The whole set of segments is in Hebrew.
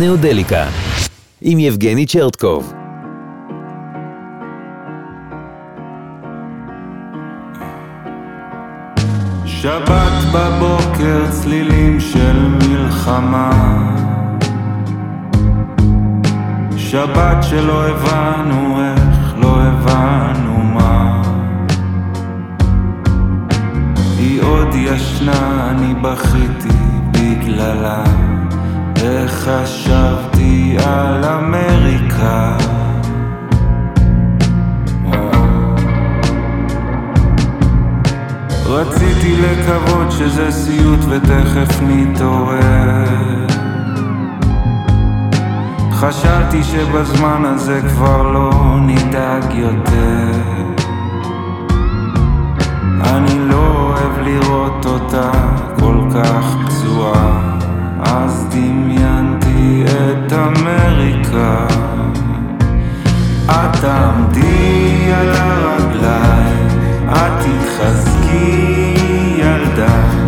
נאודליקה. עם יבגני צ'רטקוב. שבת בבוקר צלילים של מלחמה שבת שלא הבנו איך, לא הבנו מה היא עוד ישנה, אני בכיתי בגללה איך חשבתי על אמריקה. רציתי לקוות שזה סיוט ותכף נתעורר. חשבתי שבזמן הזה כבר לא נדאג יותר. אני לא אוהב לראות אותה כל כך פצועה אז דמיינתי את אמריקה. את תעמדי על הרגליים, את תתחזקי ילדה,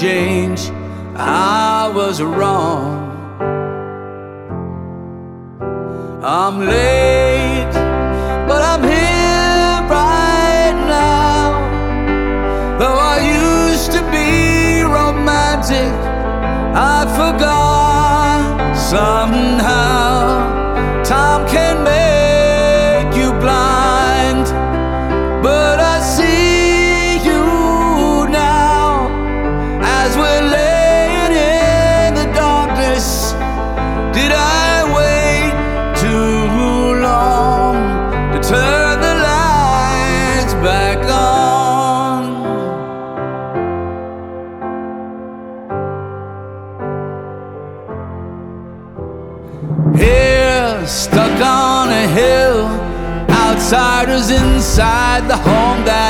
change. I was wrong. I'm late.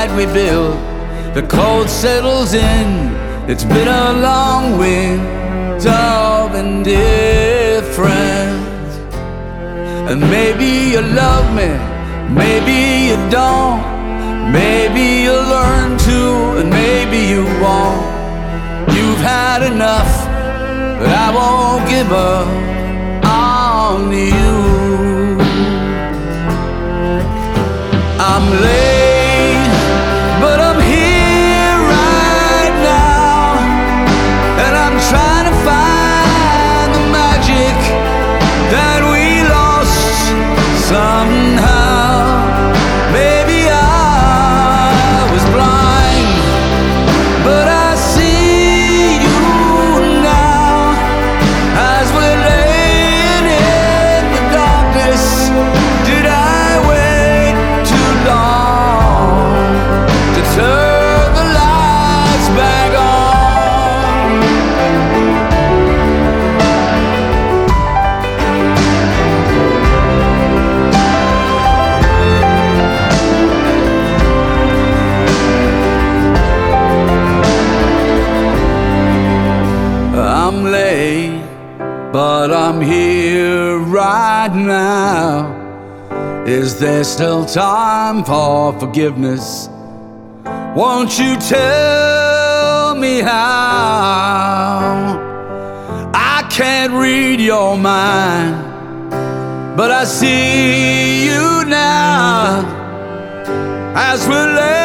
we build. The cold settles in, it's been a long winter been different. And maybe you love me, maybe you don't. Maybe you'll learn to, and maybe you won't. You've had enough, but I won't give up on you. I'm late. there's still time for forgiveness, won't you tell me how? I can't read your mind, but I see you now as we're.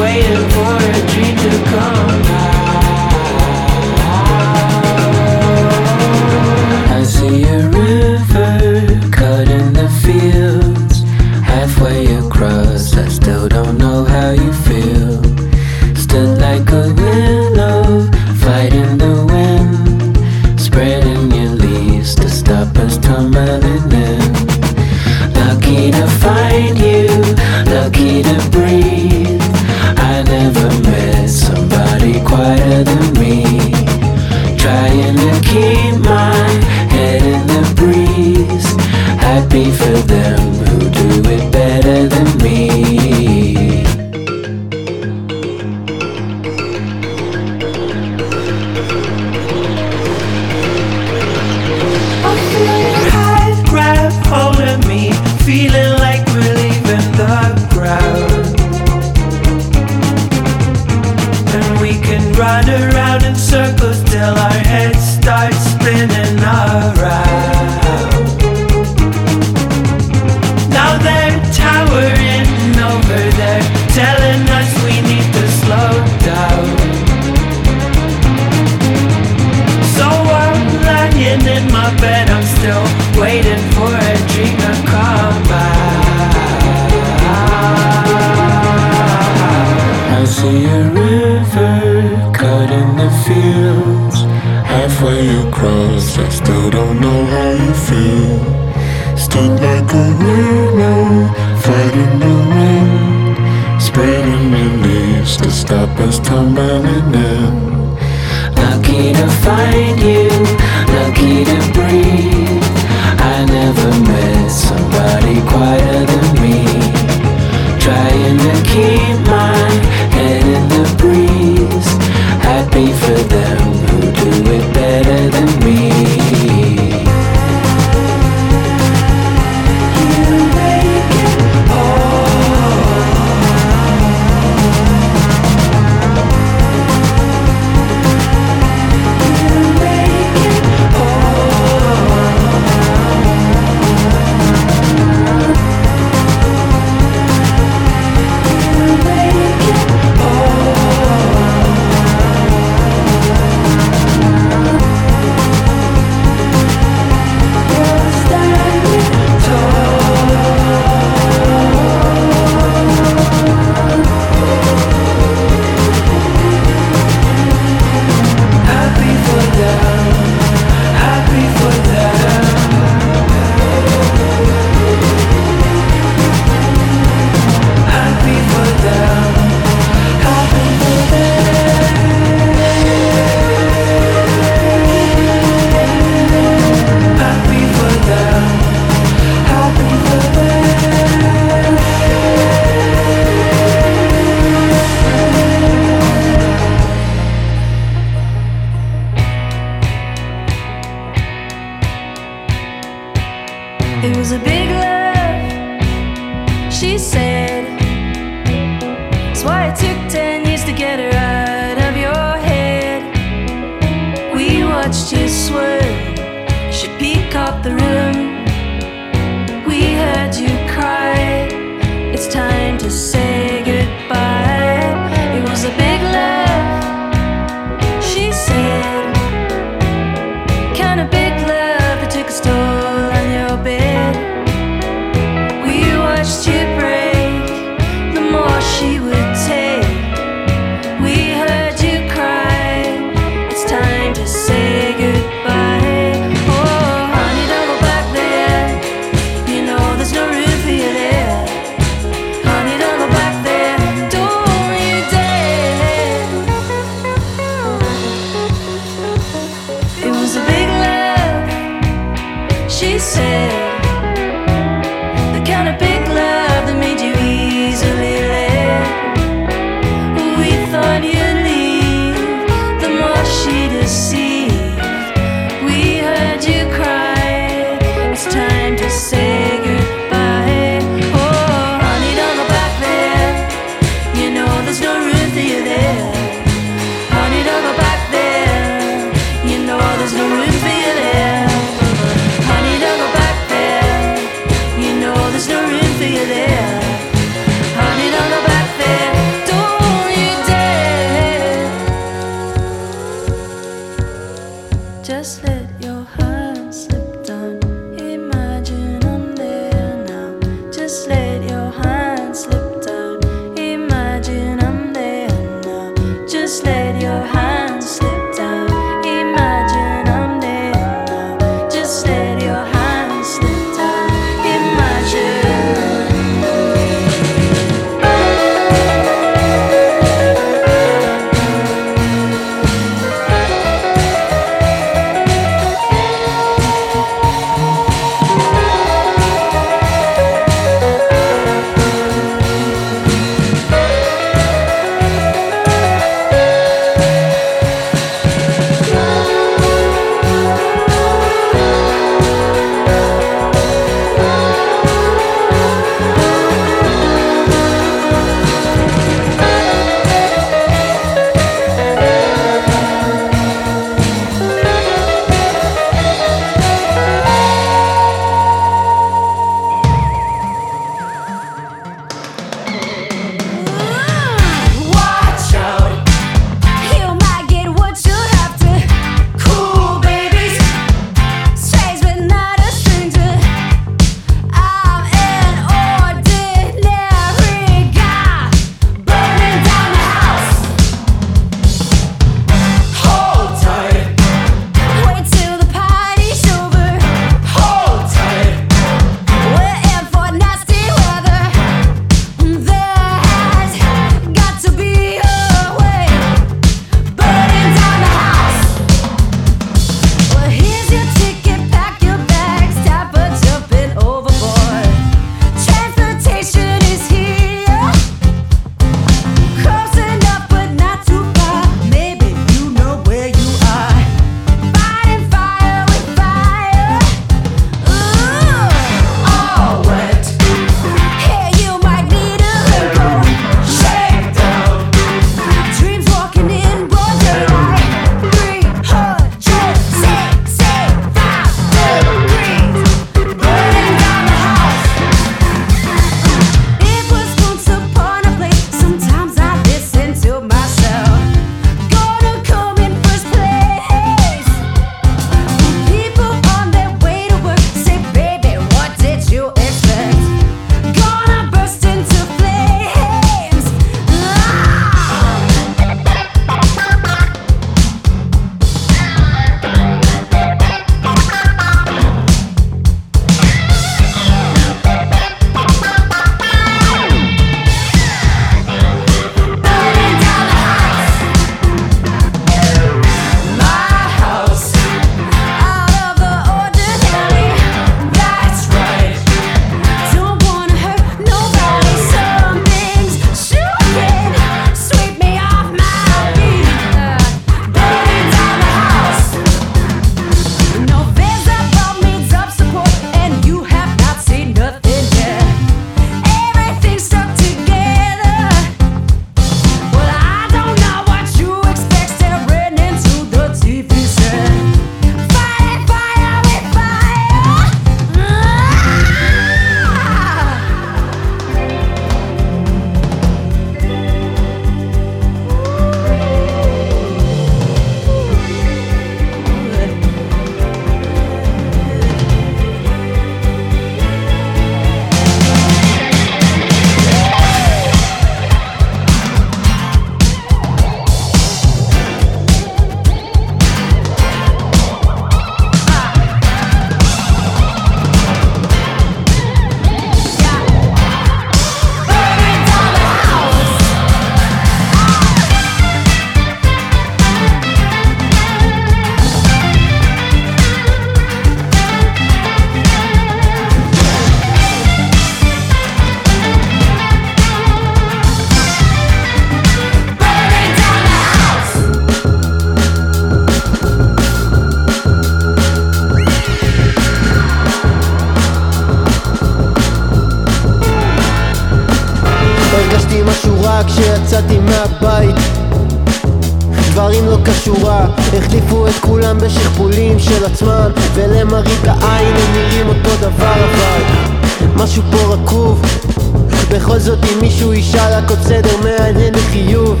בכל זאת אם מישהו ישאל רק עוד סדר מעניין לחיוב.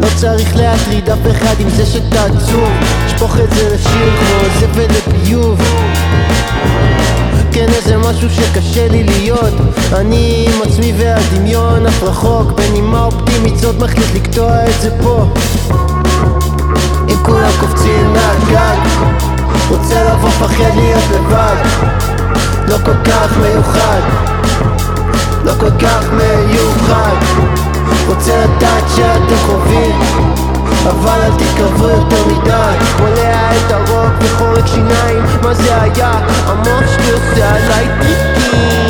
לא צריך להטריד אף אחד עם זה שאתה עצוב שפוך את זה לשיר כמו זבל לביוב כן איזה משהו שקשה לי להיות. אני עם עצמי והדמיון אף רחוק בנימה אופטימית זאת מחליט לקטוע את זה פה. אם כולם קופצים מהגג רוצה לבוא פחד להיות לבד. לא כל כך מיוחד לא כל כך מיוחד רוצה לדעת שאתם קרובים אבל אל תתקרבו יותר מדי בולע את הרוק וחורק שיניים מה זה היה? המוח שלי עושה עליי טריקים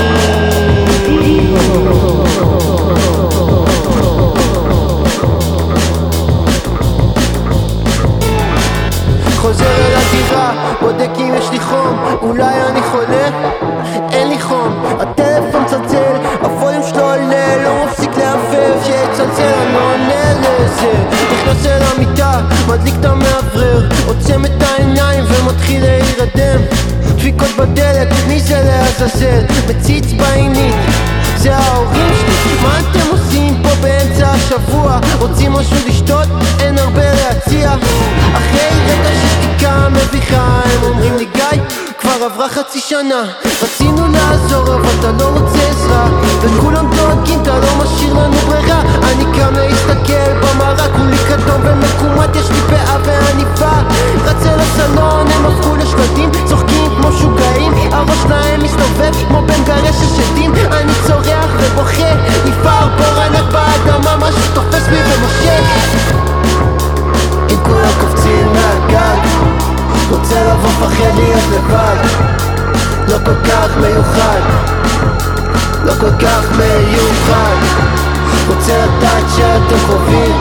חוזר אל הדירה, בודק אם יש לי חום אולי אני חולה? אין לי חום הטלפון צלצל, נכנס אל המיטה, מדליק את המאוורר עוצם את העיניים ומתחיל להירדם דפיקות בדלת, מי זה לעזאזל? מציץ בעינית זה ההורים שלי, מה אתם עושים פה באמצע השבוע? רוצים משהו לשתות? אין הרבה להציע אחרי רגע של שתיקה מביכה הם אומרים לי גיא כבר עברה חצי שנה. רצינו לעזור אבל אתה לא רוצה עזרה. וכולם דואגים אתה לא משאיר לנו ברירה. אני קם להסתכל במראה כולי כתום ומקומט יש לי פאה ועניבה. רצה לסלון הם הפכו לשלטים צוחקים כמו משוגעים הראש שלהם מסתובב כמו בן גרש של שדים. אני צורח ובוכה נפער בור ענק באדמה משהו תופס בי ומושך. אם כולם קופצים מהגג רוצה לבוא פחד להיות לבד. לא כל כך מיוחד. לא כל כך מיוחד. רוצה לדעת שאתם קרובים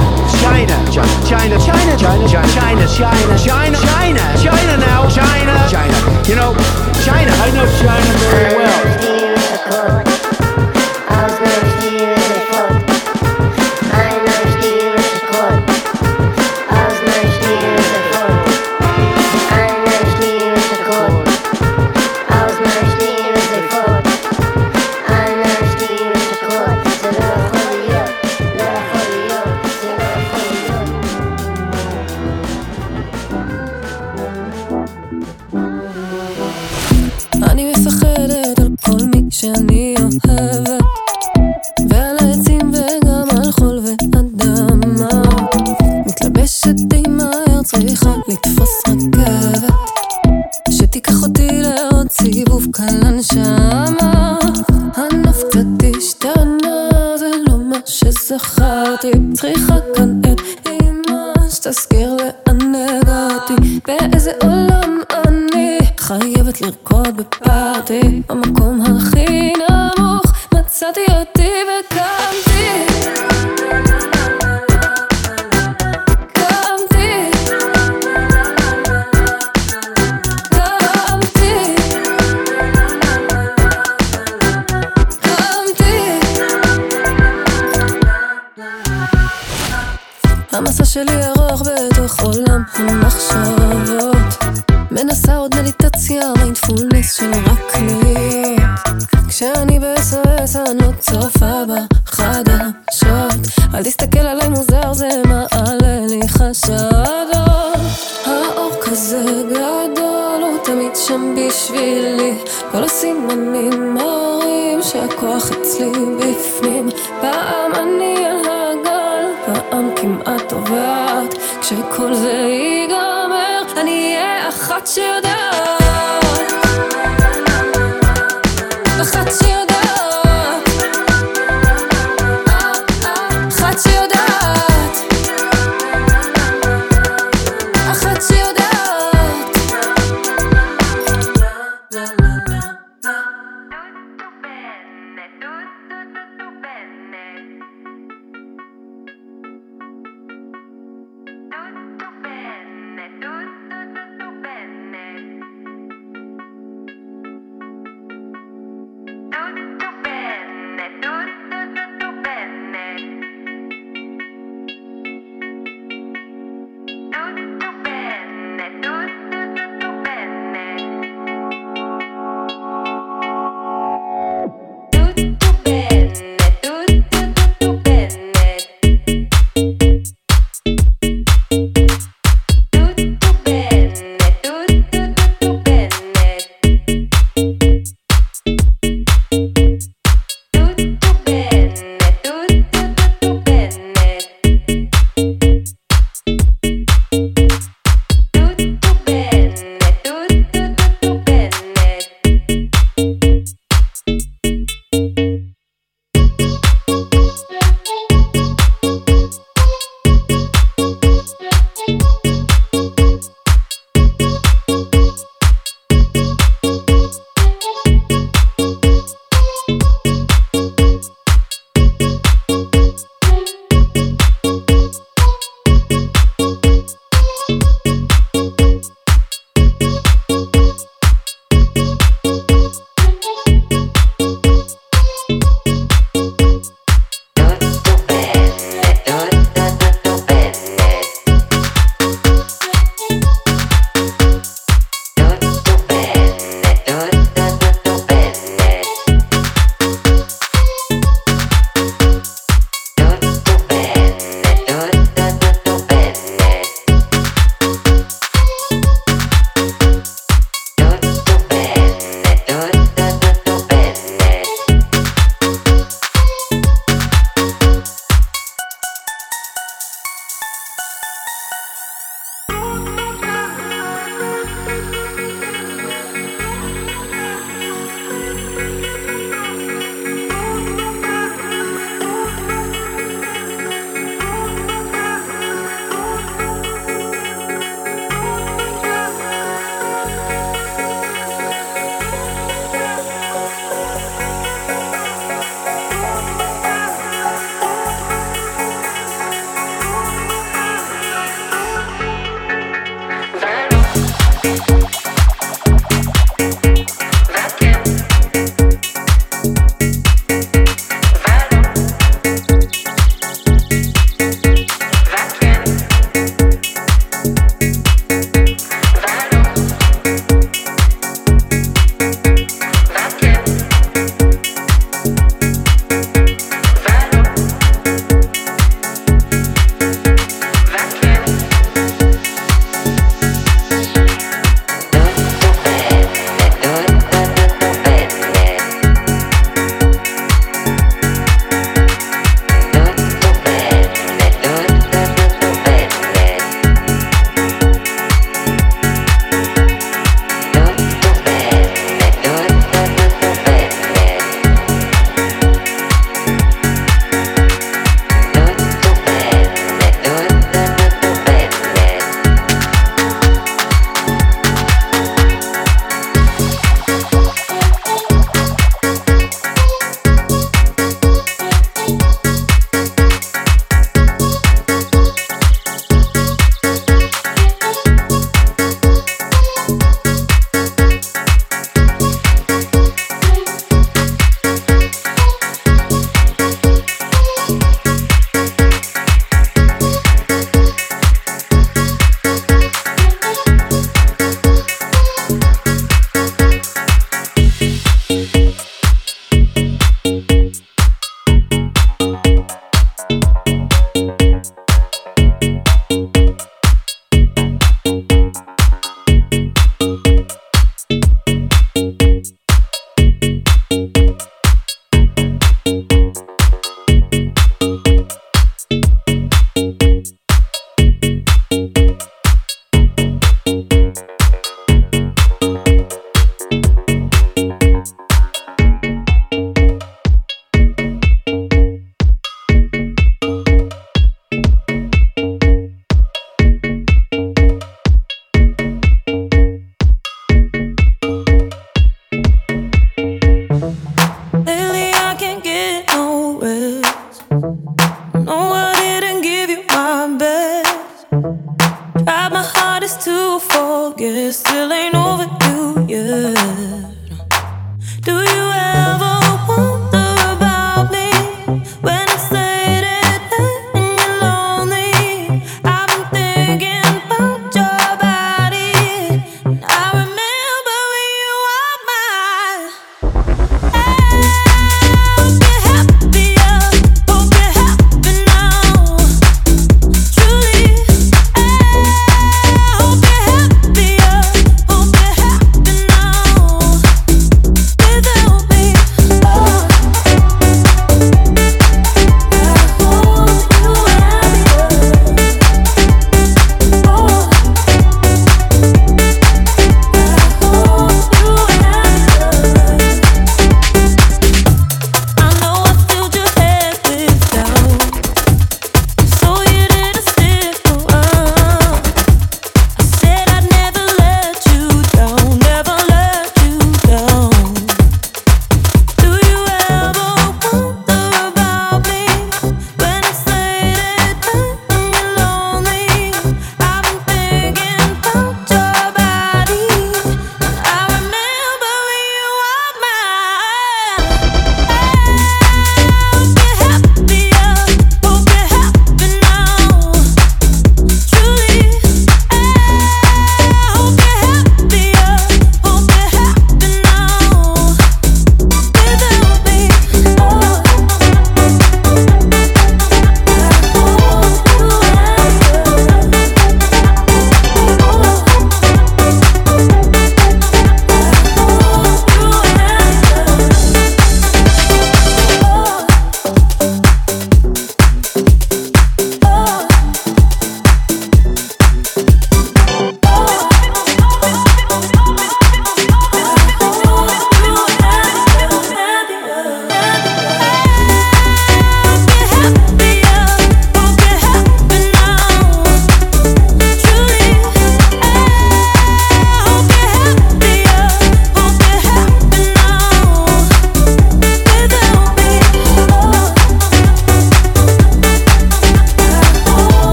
China. China. China. China. China. China. China. China. China. China now. China. China. You know, China. I know China very well. עולם המחשבות מנסה עוד מדיטציה, מיינדפולנס של רק להיות כשאני ב-SOS אני עוד צופה בחדשות. אל תסתכל עליי מוזר זה מעלה לי חשדות. האור כזה גדול הוא תמיד שם בשבילי. כל הסימנים מראים שהכוח אצלי בפנים. פעם to the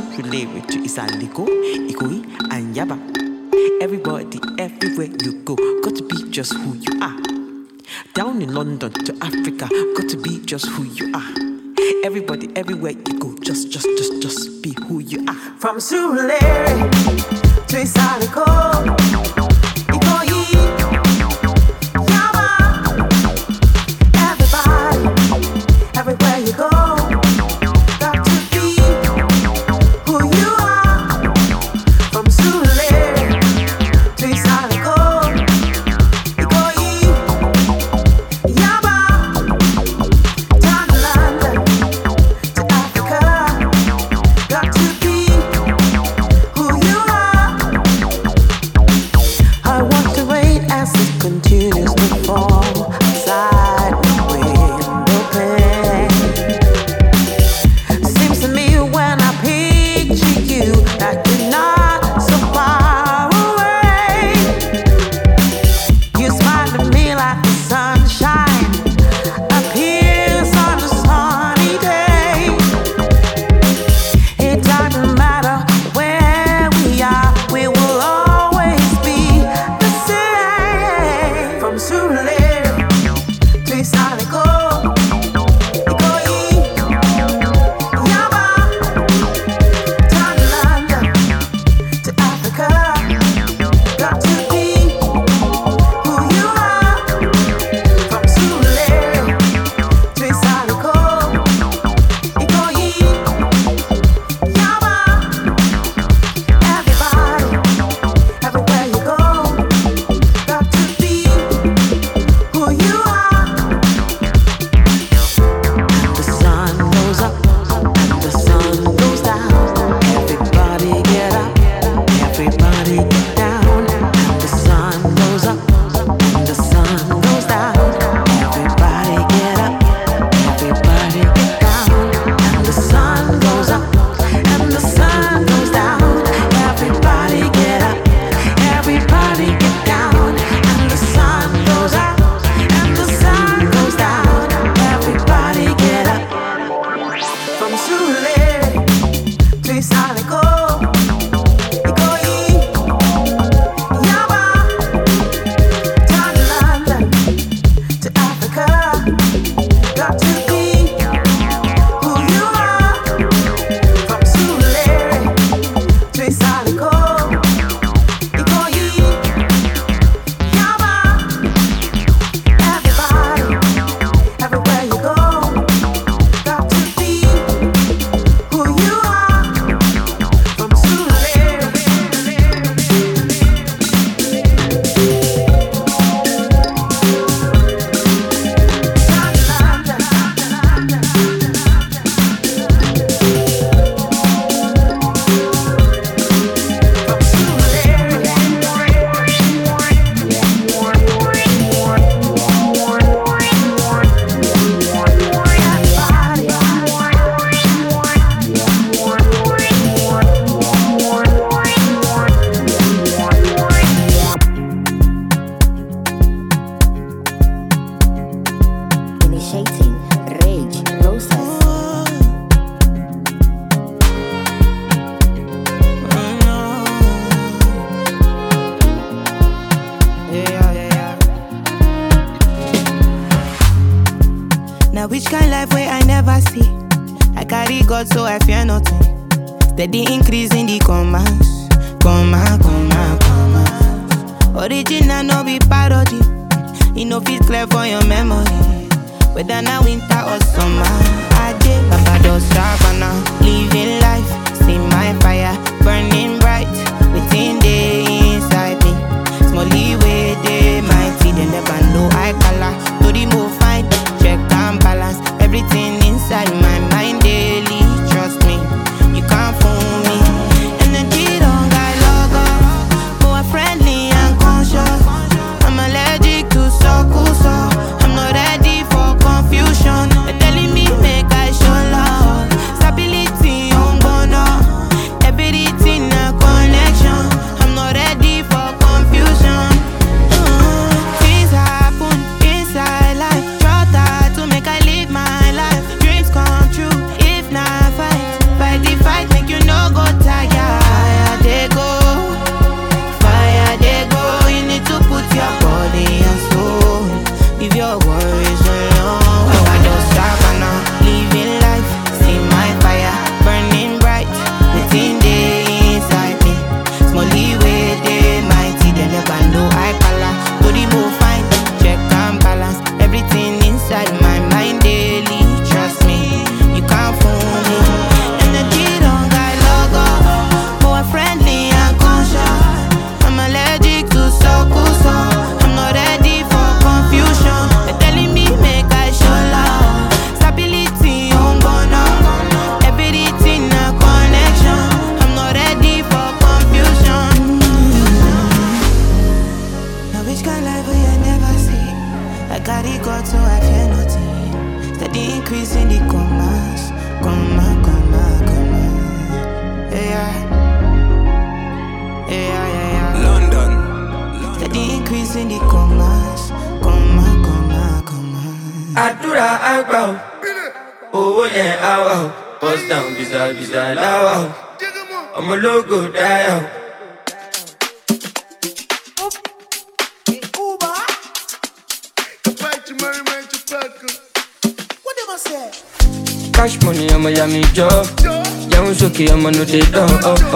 related to Isaliko, Ikoi and Yaba. Everybody, everywhere you go, got to be just who you are. Down in London to Africa, got to be just who you are. Everybody, everywhere you go, just, just, just, just be who you are. From Surulere to Isaliko.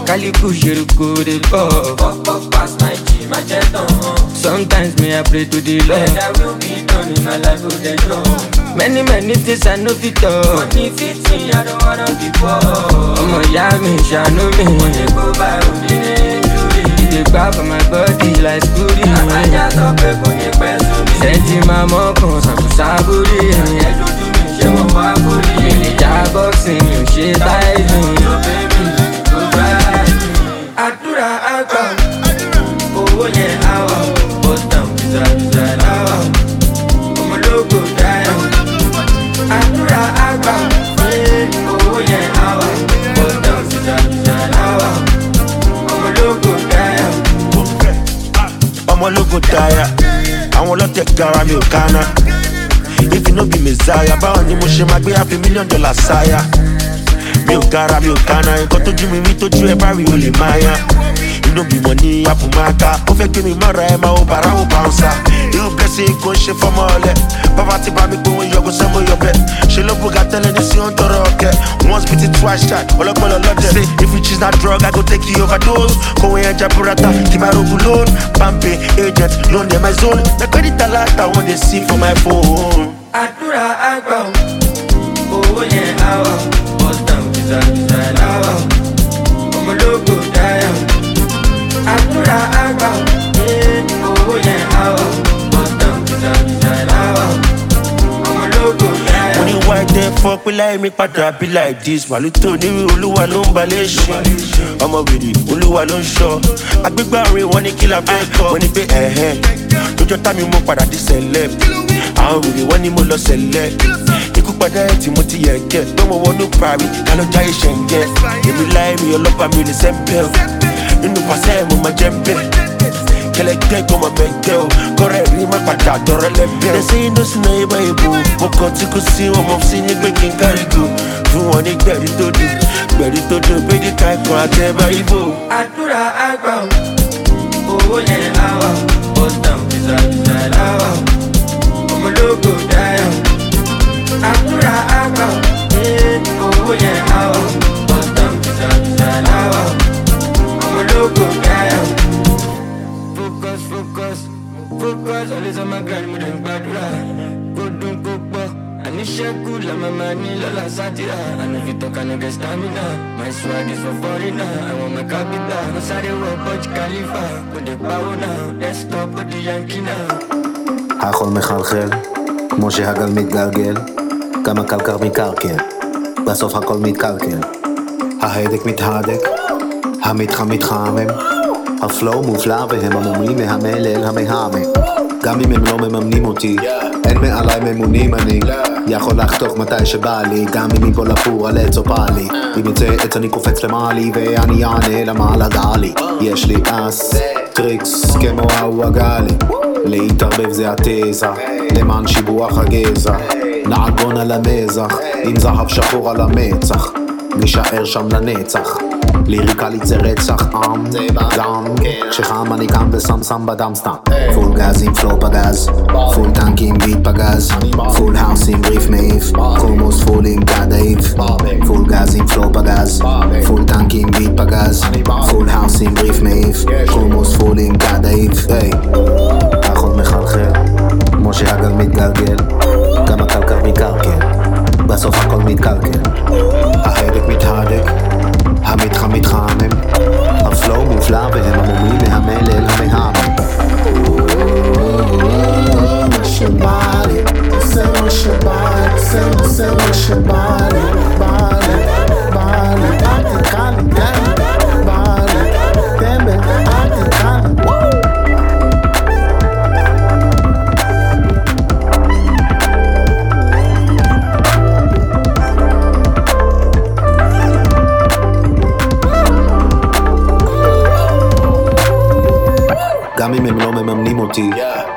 Ọkàlíkù ṣerúkú dey bọ̀. pop pass my g má jẹ́ tán. sometimes me i pray to the lord. ẹ̀dá will be done in my life o dey dán. many many things i no fit talk. money me i don't wanna be poor. ọmọ ìyá mi ṣàánú mi. mo ní kó bá òní ní ìjúwe. ìdè gbà for my body like scooty. àbájá sọ pé kò ní pẹ́ sómi. sẹ́ńtì máa mọ́kàn ṣàkóṣàbórí. ẹ̀yẹ́ dúdú mi ṣé mo bá borí. mi lè já bọ́ọ̀sì mi ò ṣe táìsì. Dáyà àwọn ọlọ́tẹ̀ gara mi ò kánná. If you no be messiah báwo ni mo ṣe máa gbé happy million dollar sáyà? Mi ò gara mi ò kánná. Nǹkan tójú mi rí tójú ẹ bá rí o lè máa yá inú bímọ ní apùmáká ó fẹ́ gbé mi mọ́ra ẹ máa ó bàrà ó bouncer. Irú blessing kò ń ṣe fọmọ ọlẹ. Bàbá ti bá mi pé wọ́n yọgò sẹ́mo yọbẹ ṣe ló bùkà tẹ́lẹ̀ ní sí ó ń tọrọ ọkẹ? Once beat it twice shot ọlọ́gbọ́n lọ́dẹ. Say if you choose that drug i go take you overdose. Kòwé ẹja burata kì máa rogun loan pampe agent loan dem my zone. Na credit alert i wan dey see for my phone. àdúrà àgbà o. Owó yẹn á wà bust down biza biza láwà ọmọlógo dáyà àdúrà àgbà owó yẹn á wà. Biza biza láwà ọmọlógo dáyà. mo ní wá dé fọ pé láì padà bí like this màlúù tó ní olúwa ló ń balẹ̀ ṣe ọmọ wèrè olúwa ló ń ṣọ. Agbégbá orin wọn ní kí la fẹ́ kọ́. Mo ní pé ẹ̀hẹ́n lójọ́ tá mú padà di sẹ̀lẹ̀. Àwọn wèrè wọn ní mo lọ sẹ̀lẹ̀. Ikú padà ẹ̀ tí mo ti yẹ̀ kẹ́ tó mo wọnú parí ká ló jáyé ṣẹ̀ǹgẹ̀ èmi láì mi ọlọ́pàá mi ò lè sẹ́ńpẹ́ Inu pasemo majembe Kelekte koma menteo Kore rima pata dore lembe Desi ino sina iba ibu. Moko tiku siwa mopsi ni gbe kinkarigu vou conseguir ní gbẹ̀rí tó dùn Gbẹ̀rí tó dùn bí ní taikun àtẹ̀bá ibo. Àdúrà àgbà o, owó yẹn láwà o, bọ́sítàn fìzà fìzà láwà o, ọmọlógo dáyà o. Àdúrà àgbà o, owó yẹn láwà o. focus always on my grind mo dey gbàdúrà kó dùn kó pọ̀ àníṣẹ́kù la máa ma ní lọ́la sátìrà àná fi tọ́ka ní get stamina my swag is for foreigner àwọn ọmọ kápítà mo sáré wọ Burj Khalifa kò dé pawó náà desktop ó di yankee náà. החול מחלחל, כמו שהגל מתגלגל, גם הקלקר מקרקר, בסוף הכל מתקלקל. ההדק מתהדק, המתחם מתחמם, הפלואו מופלא והם המומים מהמלל המהמם. גם אם הם לא מממנים אותי, אין מעליי ממונים אני יכול לחתוך מתי שבא לי, גם אם יפול הפור על עץ או בא לי. אם יצא עץ אני קופץ למעלי ואני אענה למעלה דעלי. יש לי אס, טריקס כמו ההוא הגלי. להתערבב זה התזה, למען שיבוח הגזע. נעגון על המזח, עם זהב שחור על המצח. נישאר שם לנצח. ליריקלית זה רצח עם, דם, כשחם אני קם ושם שם בדם סתם. full gas עם flow פגז, full tank עם beat פגז, full house עם בריף מעיף, חומוס פול עם כדאיף, full gas עם flow פגז, full tank עם beat פגז, full house עם בריף מעיף, חומוס פול עם כדאיף, היי. החול מחלחל, כמו שהגל מתגלגל, גם הקלקר מקרקר, בסוף הכל מתקלקל. ההדק מתהדק, המתחם מתחמם, הפלואו מופלא והם המומים מהמלל המהמם. Body, body, damn it, I think I'm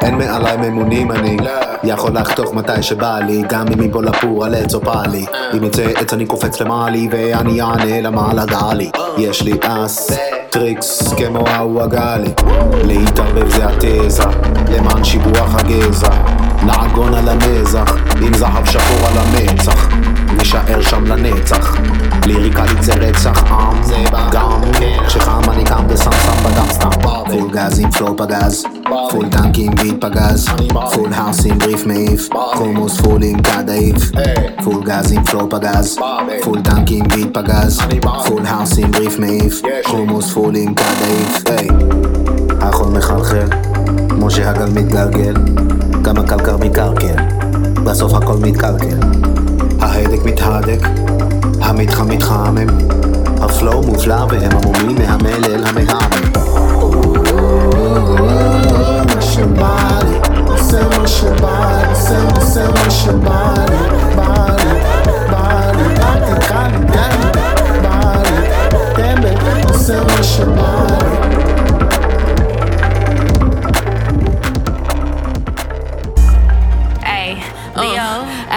אין מעליי ממונים אני יכול לחתוך מתי שבא לי גם אם יבוא לפור על עץ או פאלי אם יצא עץ אני קופץ למעלי ואני אענה למה לגלי יש לי אס טריקס כמו ההוא הגלי. להתערבב זה התזה למען שיבוח הגזע. לעגון על המזח עם זהב שחור על המצח. נשאר שם לנצח. ליריקלית זה רצח עם. זה גם כשחם אני קם ושם שם בדם סתם. full gas עם flow פגז full tank עם beat פגז full house עם בריף מעיף חומוס פול עם כדאיף full gas עם flow פגז full tank עם beat פגז full house עם בריף מעיף חומוס פול עם כדאיף היי החול מחלחל כמו שהגל מתגלגל גם הקלקר מקרקר בסוף הכל מתקלקל ההדק מתהדק המתחם מתחמם הפלואו מופלא והם עמומים מהמלל המהמם your body, say what's your body, say, say what's your body, body, body. I can call it that, body, damn it, say what's your body.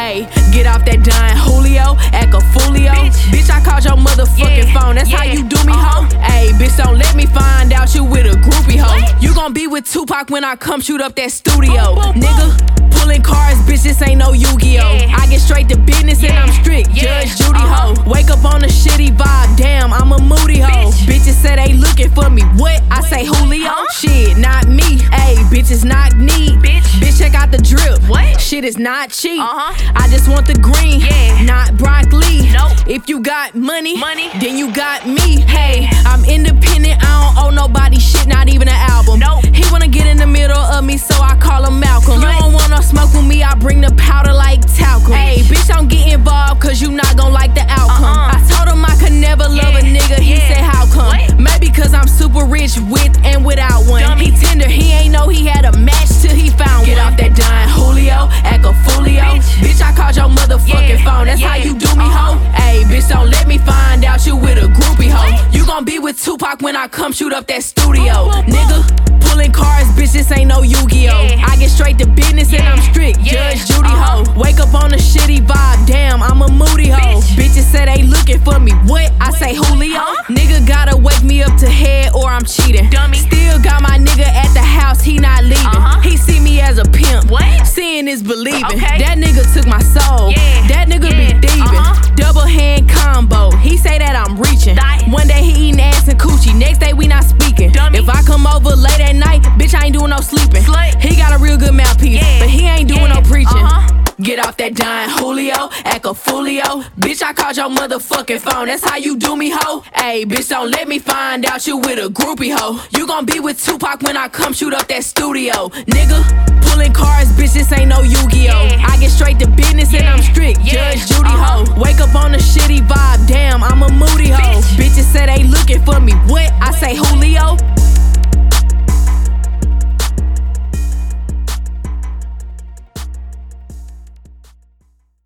Hey, get off that dime, Julio, act a foolio. Bitch. I called your motherfucking Yeah, phone. That's how you do me, uh-huh. ho. Hey, bitch, don't let me find out you with a groupie, ho. You gon' be with Tupac when I come shoot up that studio, nigga. Pulling cars, bitch, this ain't no Yu-Gi-Oh. Yeah. I get straight to business and I'm strict. Yeah, Judge Judy uh-huh. ho. Wake up on a shitty vibe, damn, I'm a moody ho. Bitch. Bitches say they looking for me. What? I say Julio. Huh? Shit, not me. Hey, bitches not need. Bitch. Bitch, check out the drip. What? Shit is not cheap. Uh-huh. I just want the green, Yeah. not broccoli. Nope. If you got money, Money. then you got me. Hey, I'm independent. I don't owe nobody shit, not even an album. Nope. He wanna get in the middle of me, so I call him Malcolm. Slut. You don't wanna smoke with me, I bring the powder like talcum. Hey, bitch, don't get involved, cause you not gon' like the outcome. Uh-uh. I told him I could never love a nigga. He Yeah. said, How come? What? Maybe cause I'm super rich with and without one. Dummy. He tender, he ain't know he had a match till he found Get one. off that dime, Julio, act a foolio. Bitch. Bitch, I called your motherfucking Yeah. phone. That's how you do me, Uh-huh. ho. Hey, bitch, don't let me find out you with a groupie, ho. You gon' be with Tupac when I come shoot up that studio, Boom, boom, boom. nigga. Pulling cars, bitch, this ain't no Yu-Gi-Oh. Yeah. I get straight to business and I'm strict. Yeah. Judge Judy Uh-huh. ho. Wake up on a shitty vibe, damn, I'm a moody ho. Bitch. Bitches say they looking for me. What? I say Julio. Huh? Nigga gotta wake me up to head or I'm cheating. Dummy. Still got my nigga at the house, he not leaving. Uh-huh. He see me as a pimp. What? Seeing is believing. Okay. That nigga took my soul. Yeah. That nigga Yeah. be thieving. Uh-huh. Double hand combo. He say that I'm reaching. Die. One day he eating ass and coochie. Next day we not speaking. Dummy. If I come over late at night, bitch, I ain't doing no sleeping. Slut. He got a real good mouthpiece, Yeah. but he ain't doing Yeah. no preaching. Uh-huh. Get off that dime, Julio, act a foolio. Bitch, I called your motherfucking phone. That's how you do me, ho. Hey, bitch, don't let me find out you with a groupie, ho. You gon' be with Tupac when I come shoot up that studio, nigga. Pulling cars, bitch, this ain't no Yu-Gi-Oh. Yeah. I get straight to business and I'm strict. Yeah. Judge Judy Uh-huh. ho. Wake up on a shitty vibe, damn, I'm a moody ho. Bitch. Bitches say they looking for me. What? I say Julio.